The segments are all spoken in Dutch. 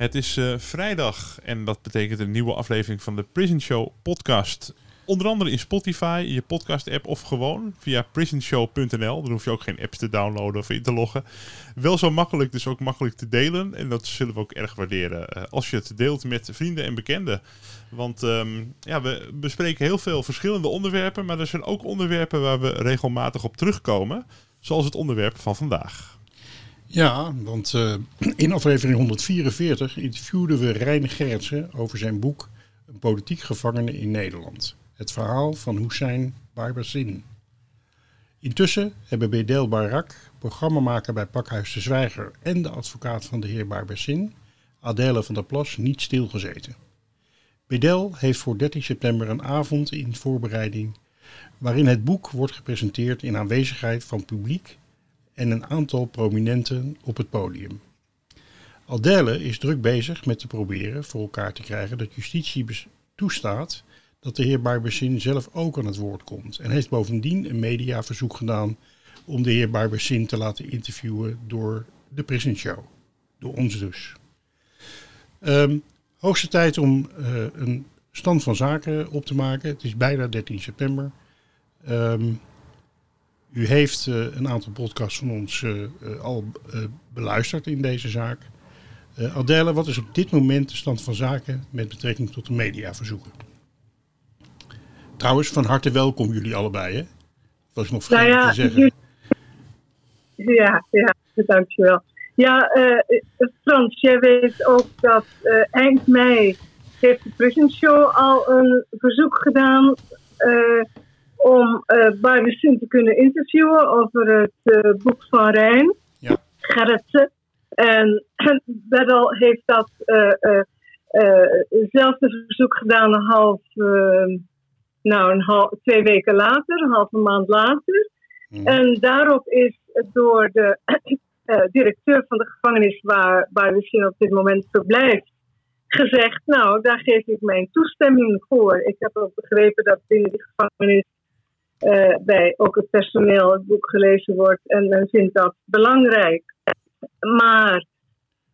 Het is eh, vrijdag en dat betekent een nieuwe aflevering van de Prison Show podcast. Onder andere in Spotify, je podcast app of gewoon via prisonshow.nl. Dan hoef je ook geen apps te downloaden of in te loggen. Wel zo makkelijk, dus ook makkelijk te delen. En dat zullen we ook erg waarderen eh, als je het deelt met vrienden en bekenden. Want ehm, ja, we bespreken heel veel verschillende onderwerpen, maar er zijn ook onderwerpen waar we regelmatig op terugkomen. Zoals het onderwerp van vandaag. Ja, want eh, in aflevering 144 interviewden we Reine Gerritsen over zijn boek Een politiek gevangene in Nederland. Het verhaal van Hussein Barbazin. Intussen hebben Bedel Barak, programmamaker bij Pakhuis de Zwijger en de advocaat van de heer Barbazin, Adele van der Plas, niet stilgezeten. Bedel heeft voor 13 september een avond in voorbereiding waarin het boek wordt gepresenteerd in aanwezigheid van publiek en een aantal prominenten op het podium. Adele is druk bezig met te proberen voor elkaar te krijgen dat justitie toestaat dat de heer Barbersin zelf ook aan het woord komt. En heeft bovendien een mediaverzoek gedaan om de heer Barbersin te laten interviewen door de Prison Show. Door ons dus. Ehm, hoogste tijd om eh, een stand van zaken op te maken. Het is bijna 13 september. Ehm, u heeft eh, een aantal podcasts van ons eh, eh, al beluisterd in deze zaak. Adele, wat is op dit moment de stand van zaken met betrekking tot de mediaverzoeken? Trouwens, van harte welkom jullie allebei, hè? Was ik nog vergeten Nou ja, te zeggen. Ja, ja, dankjewel. Ja, Frans, jij weet ook dat eind mei heeft de Prison Show al een verzoek gedaan eh, om eh Barbara te kunnen interviewen over het eh, boek van Rijn, Ja. Gerritsen. En Bedel heeft dat eh hetzelfde verzoek gedaan een half, eh, nou, een half, twee weken later, een halve maand later. Mhm. En daarop is door de directeur van de gevangenis waar, waar Lucien op dit moment verblijft, gezegd, nou, daar geef ik mijn toestemming voor. Ik heb ook begrepen dat binnen die gevangenis eh, bij ook het personeel het boek gelezen wordt en men vindt dat belangrijk. Maar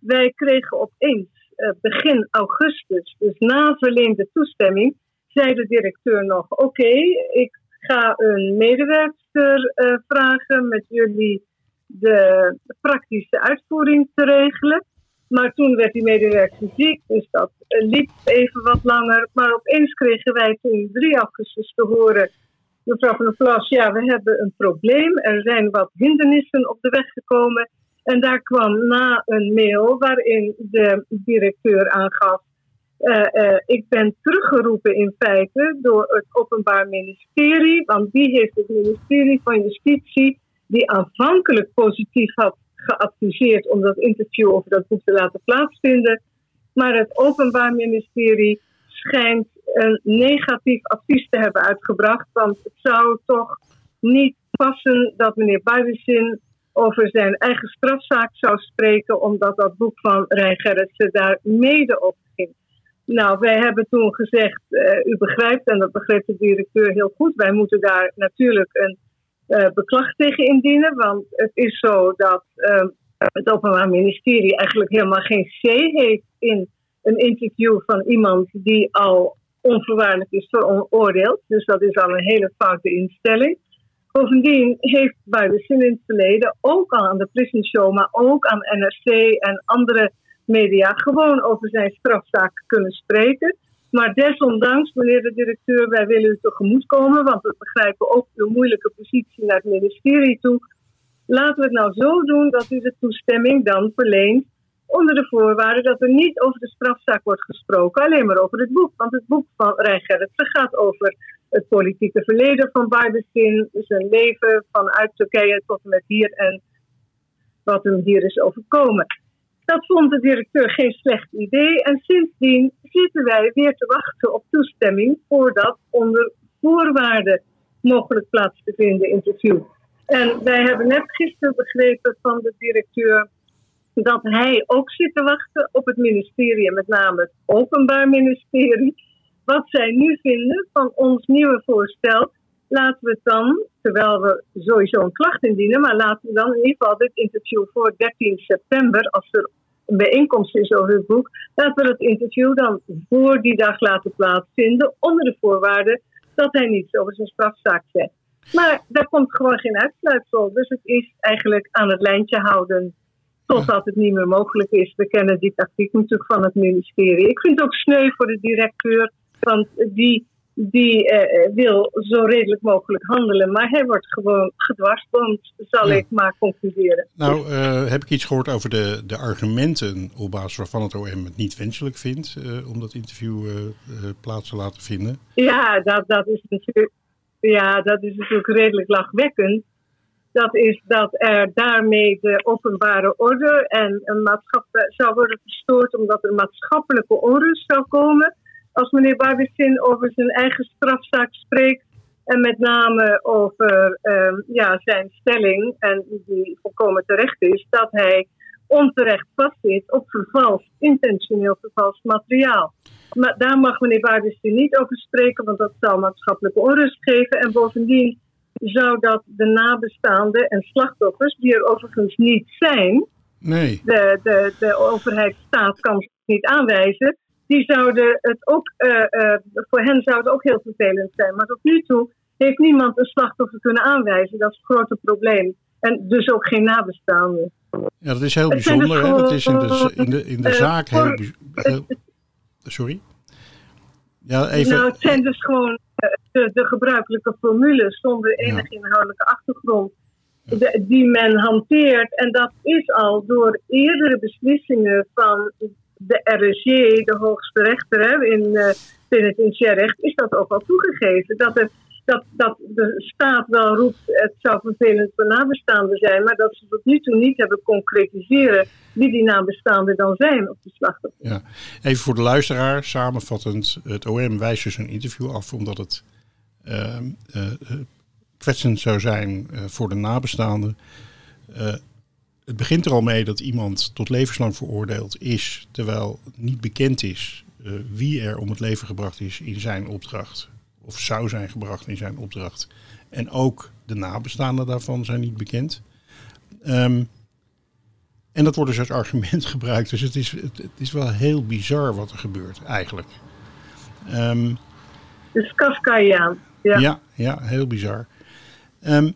wij kregen opeens eh, begin augustus, dus na verleende toestemming, zei de directeur nog: Oké, ik ga een medewerkster eh, vragen met jullie de praktische uitvoering te regelen. Maar toen werd die medewerker ziek, dus dat liep even wat langer. Maar opeens kregen wij toen 3 augustus te horen, mevrouw van der Plas, ja, we hebben een probleem. Er zijn wat hindernissen op de weg gekomen. En daar kwam na een mail waarin de directeur aangaf, eh, eh, ik ben teruggeroepen in feite door het Openbaar Ministerie, want die heeft het ministerie van Justitie, die aanvankelijk positief had geadviseerd om dat interview over dat boek te laten plaatsvinden. Maar het Openbaar Ministerie schijnt een negatief advies te hebben uitgebracht, want het zou toch niet passen dat meneer Barbizin over zijn eigen strafzaak zou spreken, omdat dat boek van Rijn Gerritsen daar mede op ging. Nou, wij hebben toen gezegd, eh, u begrijpt, en dat begreep de directeur heel goed, wij moeten daar natuurlijk een eh, beklag tegen indienen, want het is zo dat eh, het Openbaar Ministerie eigenlijk helemaal geen C heeft in een interview van iemand die al onvoorwaardelijk is veroordeeld. Dus dat is al een hele foute instelling. Bovendien heeft Barbizin in het verleden ook al aan de Prison Show, maar ook aan NRC en andere media gewoon over zijn strafzaak kunnen spreken. Maar desondanks, meneer de directeur, wij willen u tegemoet komen, want we begrijpen ook uw moeilijke positie naar het ministerie toe. Laten we het nou zo doen dat u de toestemming dan verleent onder de voorwaarde dat er niet over de strafzaak wordt gesproken, alleen maar over het boek. Want het boek van Rijn Gerritsen gaat over het politieke verleden van Barbezin, zijn leven vanuit Turkije tot en met hier en wat hem hier is overkomen. Dat vond de directeur geen slecht idee en sindsdien zitten wij weer te wachten op toestemming voor dat onder voorwaarden mogelijk plaats te vinden interview. En wij hebben net gisteren begrepen van de directeur dat hij ook zit te wachten op het ministerie, met name het Openbaar Ministerie. Wat zij nu vinden van ons nieuwe voorstel, laten we het dan, terwijl we sowieso een klacht indienen, maar laten we dan in ieder geval dit interview voor 13 september, als er een bijeenkomst is over het boek, laten we dat interview dan voor die dag laten plaatsvinden, onder de voorwaarde dat hij niets over zijn strafzaak zegt. Maar daar komt gewoon geen uitsluitsel. Dus het is eigenlijk aan het lijntje houden totdat het niet meer mogelijk is. We kennen die tactiek natuurlijk van het ministerie. Ik vind het ook sneu voor de directeur, want die, die eh, wil zo redelijk mogelijk handelen. Maar hij wordt gewoon gedwarsboomd, zal ik maar concluderen. Nou, uh, heb ik iets gehoord over de, de argumenten op basis waarvan het OM het niet wenselijk vindt uh, om dat interview plaats te laten vinden? Ja, dat, dat, is natuurlijk, ja, dat is natuurlijk redelijk lachwekkend dat is dat er daarmee de openbare orde en een maatschappij zou worden verstoord omdat er maatschappelijke onrust zou komen. Als meneer Barbicin over zijn eigen strafzaak spreekt en met name over uh, ja, zijn stelling, en die volkomen terecht is, dat hij onterecht vastzit op vervalst, intentioneel vervalst materiaal. Maar daar mag meneer Barbicin niet over spreken, want dat zou maatschappelijke onrust geven. En bovendien zou dat de nabestaanden en slachtoffers, die er overigens niet zijn, nee. de, de, de overheidsstaat kan het niet aanwijzen, die zouden het ook, uh, uh, voor hen zou het ook heel vervelend zijn. Maar tot nu toe heeft niemand een slachtoffer kunnen aanwijzen. Dat is het grote probleem. En dus ook geen nabestaanden. Ja, dat is heel bijzonder. Dus gewoon, dat is in de, in de, in de uh, zaak heel, heel, Sorry? Ja, even... Nou, het zijn dus gewoon de, de gebruikelijke formules zonder enige inhoudelijke achtergrond. De, die men hanteert. En dat is al door eerdere beslissingen van de RSJ, de hoogste rechter hè, in penitentiair recht, is dat ook al toegegeven. Dat, er, dat, dat de staat wel roept, het zou vervelend voor nabestaanden zijn, maar dat ze tot nu toe niet hebben concretiseren wie die nabestaanden dan zijn op de slachtoffer. Ja. Even voor de luisteraar, samenvattend, het OM wijst dus een interview af omdat het uh, uh, kwetsend zou zijn uh, voor de nabestaanden. het begint er al mee dat iemand tot levenslang veroordeeld is, terwijl niet bekend is wie er om het leven gebracht is in zijn opdracht, of zou zijn gebracht in zijn opdracht. En ook de nabestaanden daarvan zijn niet bekend. Um, en dat wordt dus als argument gebruikt. Dus het is, het, het is wel heel bizar wat er gebeurt, eigenlijk. Um, dus Kafkaiaan. Ja. ja, ja, heel bizar. Um,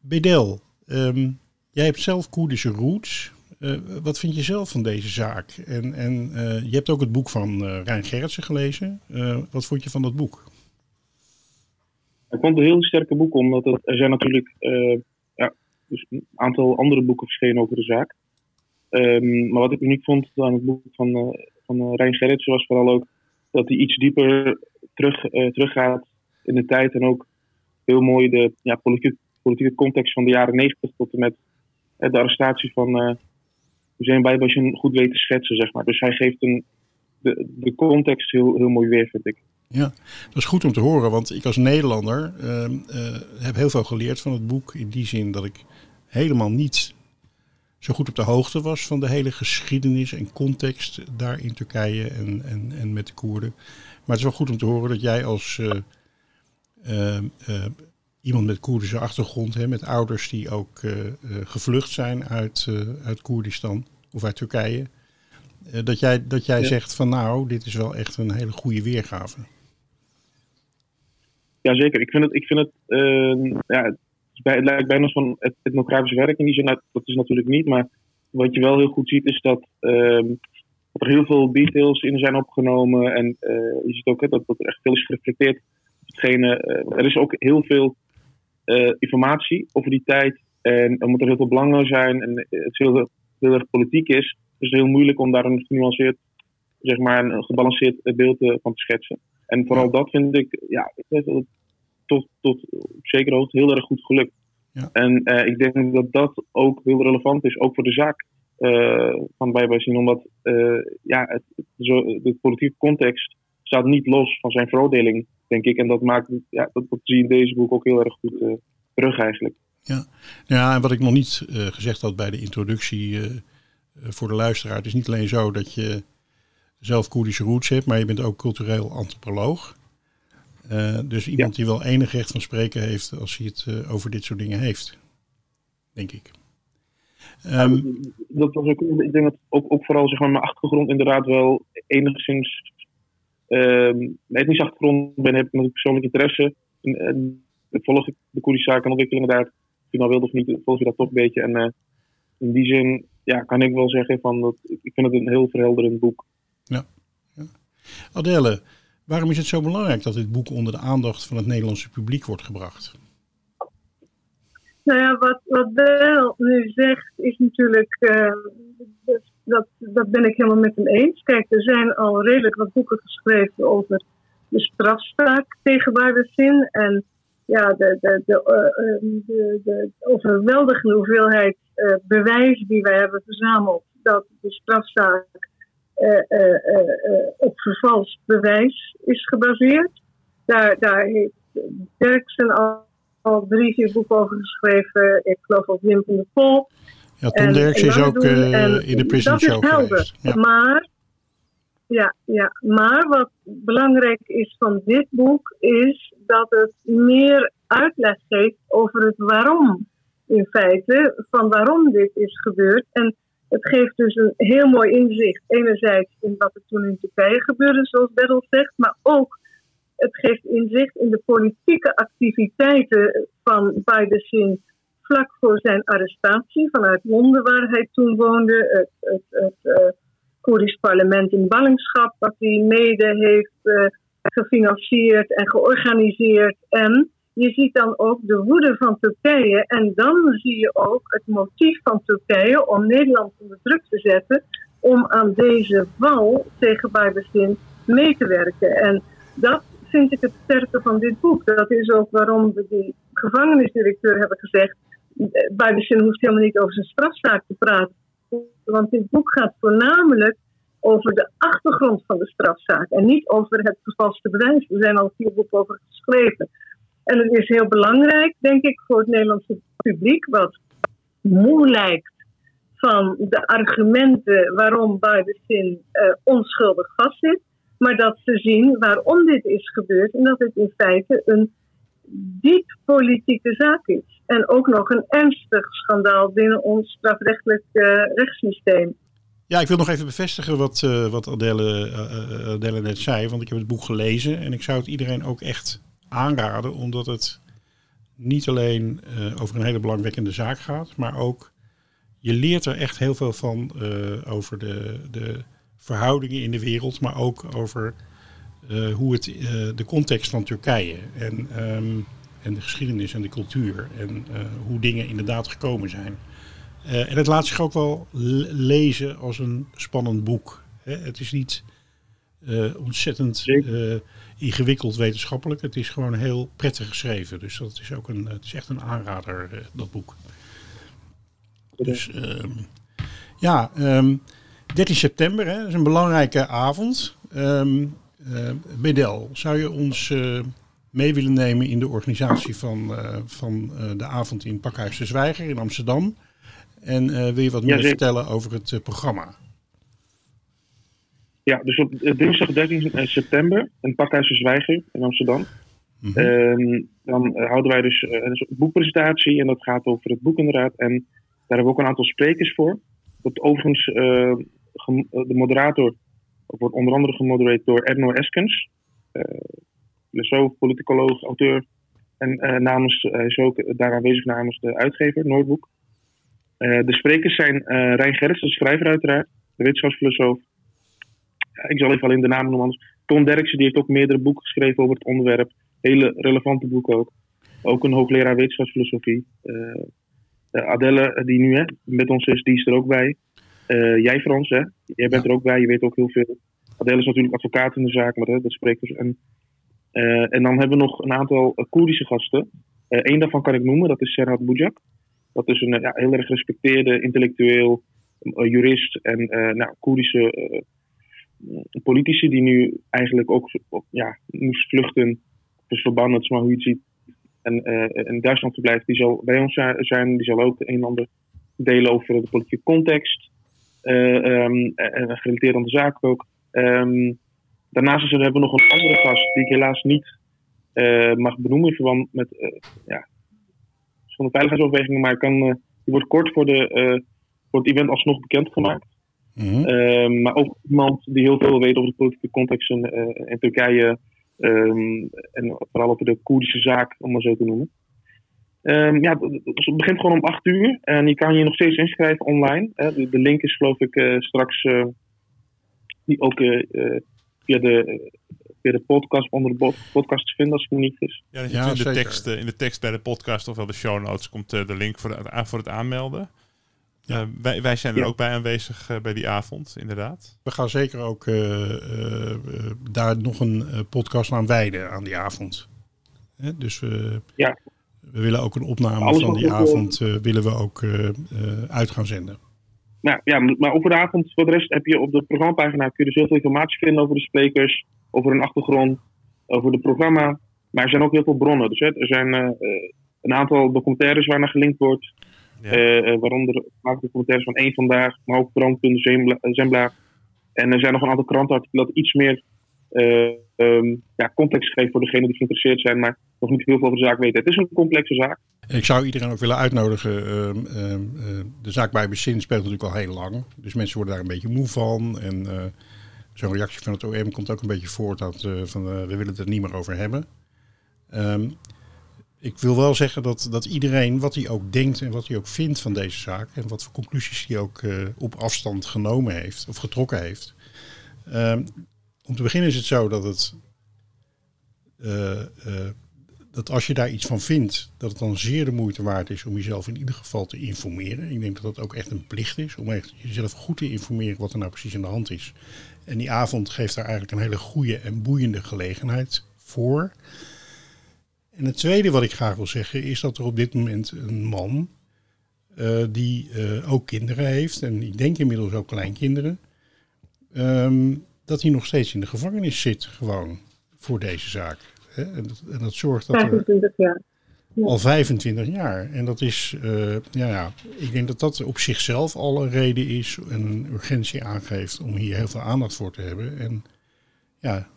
Bedel, um, jij hebt zelf Koerdische roots. Uh, wat vind je zelf van deze zaak? En, en uh, je hebt ook het boek van uh, Rijn Gerritsen gelezen. wat vond je van dat boek? Ik vond een heel sterke boek, omdat er zijn natuurlijk ja, dus een aantal andere boeken verschenen over de zaak. Um, maar wat ik uniek vond aan het boek van, uh, van uh, Rijn Gerritsen was vooral ook dat hij iets dieper terug, teruggaat in de tijd en ook heel mooi de ja, politieke, politieke context van de jaren negentig tot en met de arrestatie van uh, Hussein Bijbashin goed weet te schetsen, zeg maar. Dus hij geeft een, de, de context heel, heel mooi weer, vind ik. Ja, dat is goed om te horen, want ik als Nederlander uh, uh, heb heel veel geleerd van het boek. In die zin dat ik helemaal niet zo goed op de hoogte was van de hele geschiedenis en context daar in Turkije en, en, en met de Koerden. Maar het is wel goed om te horen dat jij als uh, uh, uh, iemand met Koerdische achtergrond, hè, met ouders die ook gevlucht zijn uit, uit Koerdistan of uit Turkije, dat jij, dat jij ja. zegt van nou, dit is wel echt een hele goede weergave. Jazeker, ik vind het, ik vind het ja, het lijkt bijna zo'n etnografisch werk in die zin. Dat is natuurlijk niet, maar wat je wel heel goed ziet is dat dat er heel veel details in zijn opgenomen. En eh, je ziet ook hè, dat, dat er echt veel is gereflecteerd. Hetgene, eh, er is ook heel veel eh, informatie over die tijd. En omdat er heel veel belangen zijn en het heel, heel erg politiek is, is het heel moeilijk om daar een genuanceerd, zeg maar, een gebalanceerd beeld van te schetsen. En vooral dat vind ik, ja, tot, tot op zekere hoogte heel erg goed gelukt. Ja. En ik denk dat dat ook heel relevant is, ook voor de zaak uh, van Bijbel zien. Omdat uh, ja, het, zo, de politieke context staat niet los van zijn veroordeling, denk ik. En dat maakt, ja, dat, dat zie je in deze boek ook heel erg goed terug eigenlijk. Ja. ja, en wat ik nog niet gezegd had bij de introductie voor de luisteraar. Het is niet alleen zo dat je zelf Koerdische roots hebt, maar je bent ook cultureel antropoloog. Dus iemand die wel enig recht van spreken heeft als hij het over dit soort dingen heeft, denk ik. Um, dat was ook, ik denk dat ook, ook vooral zeg maar, mijn achtergrond inderdaad wel enigszins. Um, mijn etnische achtergrond ben, heb ik persoonlijk interesse. En, en volg ik de Koerdische zaken en ontwikkelingen daar. Of je nou wilt of niet, volg je dat toch een beetje. En uh, in die zin ja, kan ik wel zeggen van dat ik vind het een heel verhelderend boek. Ja. ja. Adele, waarom is het zo belangrijk dat dit boek onder de aandacht van het Nederlandse publiek wordt gebracht? Nou ja, wat, wat Bel nu zegt is natuurlijk, uh, dat, dat ben ik helemaal met hem eens. Kijk, er zijn al redelijk wat boeken geschreven over de strafzaak tegen Barbazin. En ja, de, de, de, uh, de, de overweldigende hoeveelheid uh, bewijs die wij hebben verzameld dat de strafzaak op vervals bewijs is gebaseerd. Daar, daar heeft Derksen al al drie, vier boeken over geschreven. Ik geloof ook Wim van der Pol. Ja, Tom Derks is ook in de Prison Show geweest. Ja. Maar, ja, ja, maar wat belangrijk is van dit boek is dat het meer uitleg geeft over het waarom. In feite, van waarom dit is gebeurd. En het geeft dus een heel mooi inzicht. Enerzijds in wat er toen in Turkije gebeurde, zoals Bertel zegt, maar ook het geeft inzicht in de politieke activiteiten van Biden vlak voor zijn arrestatie vanuit Londen, waar hij toen woonde. Het, het, het uh, Koerdisch parlement in ballingschap, wat hij mede heeft uh, gefinancierd en georganiseerd. En je ziet dan ook de woede van Turkije. En dan zie je ook het motief van Turkije om Nederland onder druk te zetten om aan deze val tegen Biden mee te werken. En dat vind ik het sterke van dit boek. Dat is ook waarom we die gevangenisdirecteur hebben gezegd. Barbicin hoeft helemaal niet over zijn strafzaak te praten. Want dit boek gaat voornamelijk over de achtergrond van de strafzaak. En niet over het vervalste bewijs. Er zijn al vier boeken over geschreven. En het is heel belangrijk, denk ik, voor het Nederlandse publiek, wat moe lijkt van de argumenten waarom Barbicin uh, onschuldig vastzit maar dat ze zien waarom dit is gebeurd en dat het in feite een diep politieke zaak is. En ook nog een ernstig schandaal binnen ons strafrechtelijk uh, rechtssysteem. Ja, ik wil nog even bevestigen wat, uh, wat Adele, Adele net zei, want ik heb het boek gelezen en ik zou het iedereen ook echt aanraden, omdat het niet alleen over een hele belangwekkende zaak gaat, maar ook je leert er echt heel veel van over de, de verhoudingen in de wereld, maar ook over uh, hoe het, de context van Turkije en, um, en de geschiedenis en de cultuur en hoe dingen inderdaad gekomen zijn. en het laat zich ook wel lezen als een spannend boek. Hè? Het is niet ontzettend ingewikkeld wetenschappelijk. Het is gewoon heel prettig geschreven. Dus dat is ook een, het is echt een aanrader, dat boek. Dus um, ja, um, 13 september, hè, dat is een belangrijke avond. Um, uh, Bedel, zou je ons uh, mee willen nemen in de organisatie van, uh, van de avond in Pakhuis de Zwijger in Amsterdam? En wil je wat meer vertellen over het programma? Ja, dus op dinsdag 13 september in Pakhuis de Zwijger in Amsterdam. Mm -hmm. dan houden wij dus een boekpresentatie en dat gaat over het boek inderdaad. En daar hebben we ook een aantal sprekers voor. Dat overigens de moderator wordt onder andere gemodereerd door Erno Eskens, uh, filosoof, politicoloog, auteur. En uh, namens, hij is ook daar aanwezig namens de uitgever, Noordboek. De sprekers zijn Rijn Gerrits, de schrijver uiteraard, de wetenschapsfilosoof. Ik zal even alleen de namen noemen. Anders. Ton Derksen die heeft ook meerdere boeken geschreven over het onderwerp. Hele relevante boeken ook. Ook een hoogleraar wetenschapsfilosofie. Uh, Adelle, die nu hè, met ons is, die is er ook bij. Uh, jij Frans, hè? Jij bent er ook bij, je weet ook heel veel. Adele is natuurlijk advocaat in de zaak, maar hè, dat spreekt dus. En, uh, en dan hebben we nog een aantal Koerdische gasten. Eén daarvan kan ik noemen, dat is Serhat Boujak. Dat is een ja, heel erg gerespecteerde intellectueel, jurist en nou, Koerdische politici die nu eigenlijk ook ja, moest vluchten, dus verbannen, maar hoe je ziet, en in Duitsland verblijft, die zal bij ons zijn. Die zal ook een en ander delen over de politieke context. Uh, um, en gerelateerd aan de zaak ook. Um, daarnaast hebben we nog een andere gast die ik helaas niet mag benoemen in verband met ja, van de veiligheidsoverwegingen. Maar kan, die wordt kort voor, de, voor het event alsnog bekendgemaakt. Mm -hmm. uh, maar ook iemand die heel veel weet over de politieke context in, uh, in Turkije. Um, en vooral over de Koerdische zaak, om maar zo te noemen. Um, ja, het begint gewoon om 8 uur. En je kan je nog steeds inschrijven online. Hè. De, de, link is geloof ik uh, straks die ook via de via de podcast onder de podcast te vinden als het me niet is. Ja, ja in, de tekst, in de tekst bij de podcast of wel de show notes komt de link voor, de, voor het aanmelden. Ja. Uh, wij, wij zijn er ja. ook bij aanwezig uh, bij die avond, inderdaad. We gaan zeker ook uh, daar nog een podcast aan wijden aan die avond. Hè? Dus we, ja. we willen ook een opname Alles van die avond willen we ook uit gaan zenden. Nou, ja, maar over de avond, voor de rest heb je op de programmapagina kun je dus heel veel informatie vinden over de sprekers, over hun achtergrond, over het programma. Maar er zijn ook heel veel bronnen. Dus hè, er zijn een aantal documentaires waar naar gelinkt wordt. Ja. Uh, waaronder documentaires van één vandaag, maar ook brandpunt Zembla. En er zijn nog een aantal krantenartikelen dat iets meer uh, um, ja, context geeft voor degenen die geïnteresseerd zijn, maar nog niet heel veel over de zaak weten. Het is een complexe zaak. Ik zou iedereen ook willen uitnodigen. Uh, de zaak bij Bezin speelt natuurlijk al heel lang. Dus mensen worden daar een beetje moe van. En zo'n reactie van het OM komt ook een beetje voort uit van we willen het er niet meer over hebben. Um, ik wil wel zeggen dat, dat iedereen, wat hij ook denkt en wat hij ook vindt van deze zaak, en wat voor conclusies hij ook uh, op afstand genomen heeft of getrokken heeft. Uh, om te beginnen is het zo dat het. Uh, dat als je daar iets van vindt, dat het dan zeer de moeite waard is om jezelf in ieder geval te informeren. Ik denk dat dat ook echt een plicht is om echt jezelf goed te informeren wat er nou precies aan de hand is. En die avond geeft daar eigenlijk een hele goede en boeiende gelegenheid voor. En het tweede wat ik graag wil zeggen is dat er op dit moment een man uh, die uh, ook kinderen heeft, en ik denk inmiddels ook kleinkinderen, um, dat hij nog steeds in de gevangenis zit, gewoon voor deze zaak. Hè? En, dat, en, dat, zorgt dat 25 jaar. Ja. Al 25 jaar. En dat is, uh, ja, ja, ik denk dat dat op zichzelf al een reden is en een urgentie aangeeft om hier heel veel aandacht voor te hebben. En ja,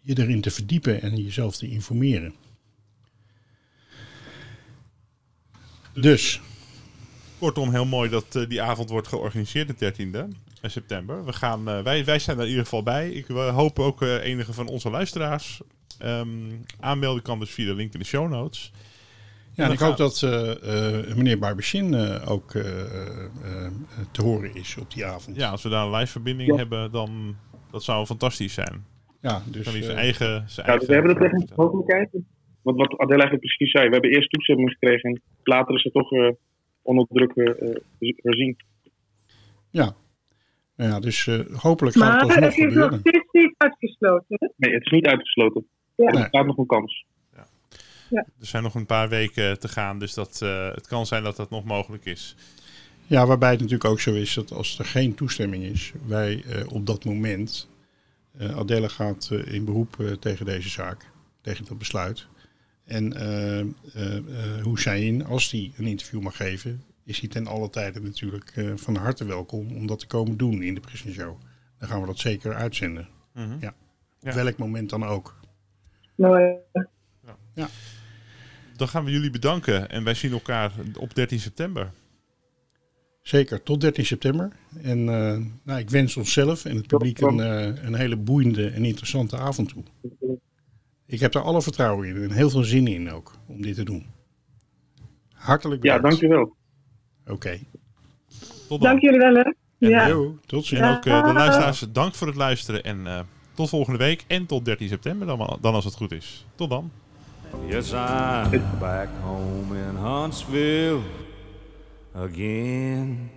je erin te verdiepen en jezelf te informeren. Dus. Kortom, heel mooi dat uh, die avond wordt georganiseerd, de 13e september. We gaan, uh, wij, wij zijn er in ieder geval bij. Ik hoop ook uh, enige van onze luisteraars. Um, aanmelden kan dus via de link in de show notes. Ja, en ik hoop dat meneer Barbechin ook te horen is op die avond. Ja, als we daar een live verbinding ja. hebben, dan dat zou fantastisch zijn. Ja, dus... Zijn eigen, zijn ja, eigen we hebben de technische mogelijkheid. Want wat Adele eigenlijk precies zei, we hebben eerst toestemming gekregen en later is het toch uh, onder druk uh, herzien. Ja. ja, dus uh, hopelijk gaat maar het alsnog gebeuren. Maar het is nog niet uitgesloten, hè? Nee, het is niet uitgesloten. Ja. Er staat nog een kans. Ja. Ja. Er zijn nog een paar weken te gaan, dus dat, het kan zijn dat dat nog mogelijk is. Ja, waarbij het natuurlijk ook zo is dat als er geen toestemming is, wij op dat moment, Adele gaat in beroep tegen deze zaak, tegen dat besluit. En uh, uh, Hussein, als hij een interview mag geven, is hij ten alle tijde natuurlijk uh, van harte welkom om dat te komen doen in de Prison Show. Dan gaan we dat zeker uitzenden. Mm -hmm. ja. ja. Op welk moment dan ook. Mooi. Ja. ja. Dan gaan we jullie bedanken en wij zien elkaar op 13 september. Zeker, tot 13 september. En nou, ik wens onszelf en het publiek een, een hele boeiende en interessante avond toe. Ik heb er alle vertrouwen in en heel veel zin in ook om dit te doen. Hartelijk bedankt. Ja, dankjewel. Oké. Okay. Dank jullie wel hè. En, Ja. tot ziens. en ook eh, de luisteraars, dank voor het luisteren. En eh, tot volgende week en tot 13 september dan, dan als het goed is. Tot dan. Yes, I'm back home in Huntsville again.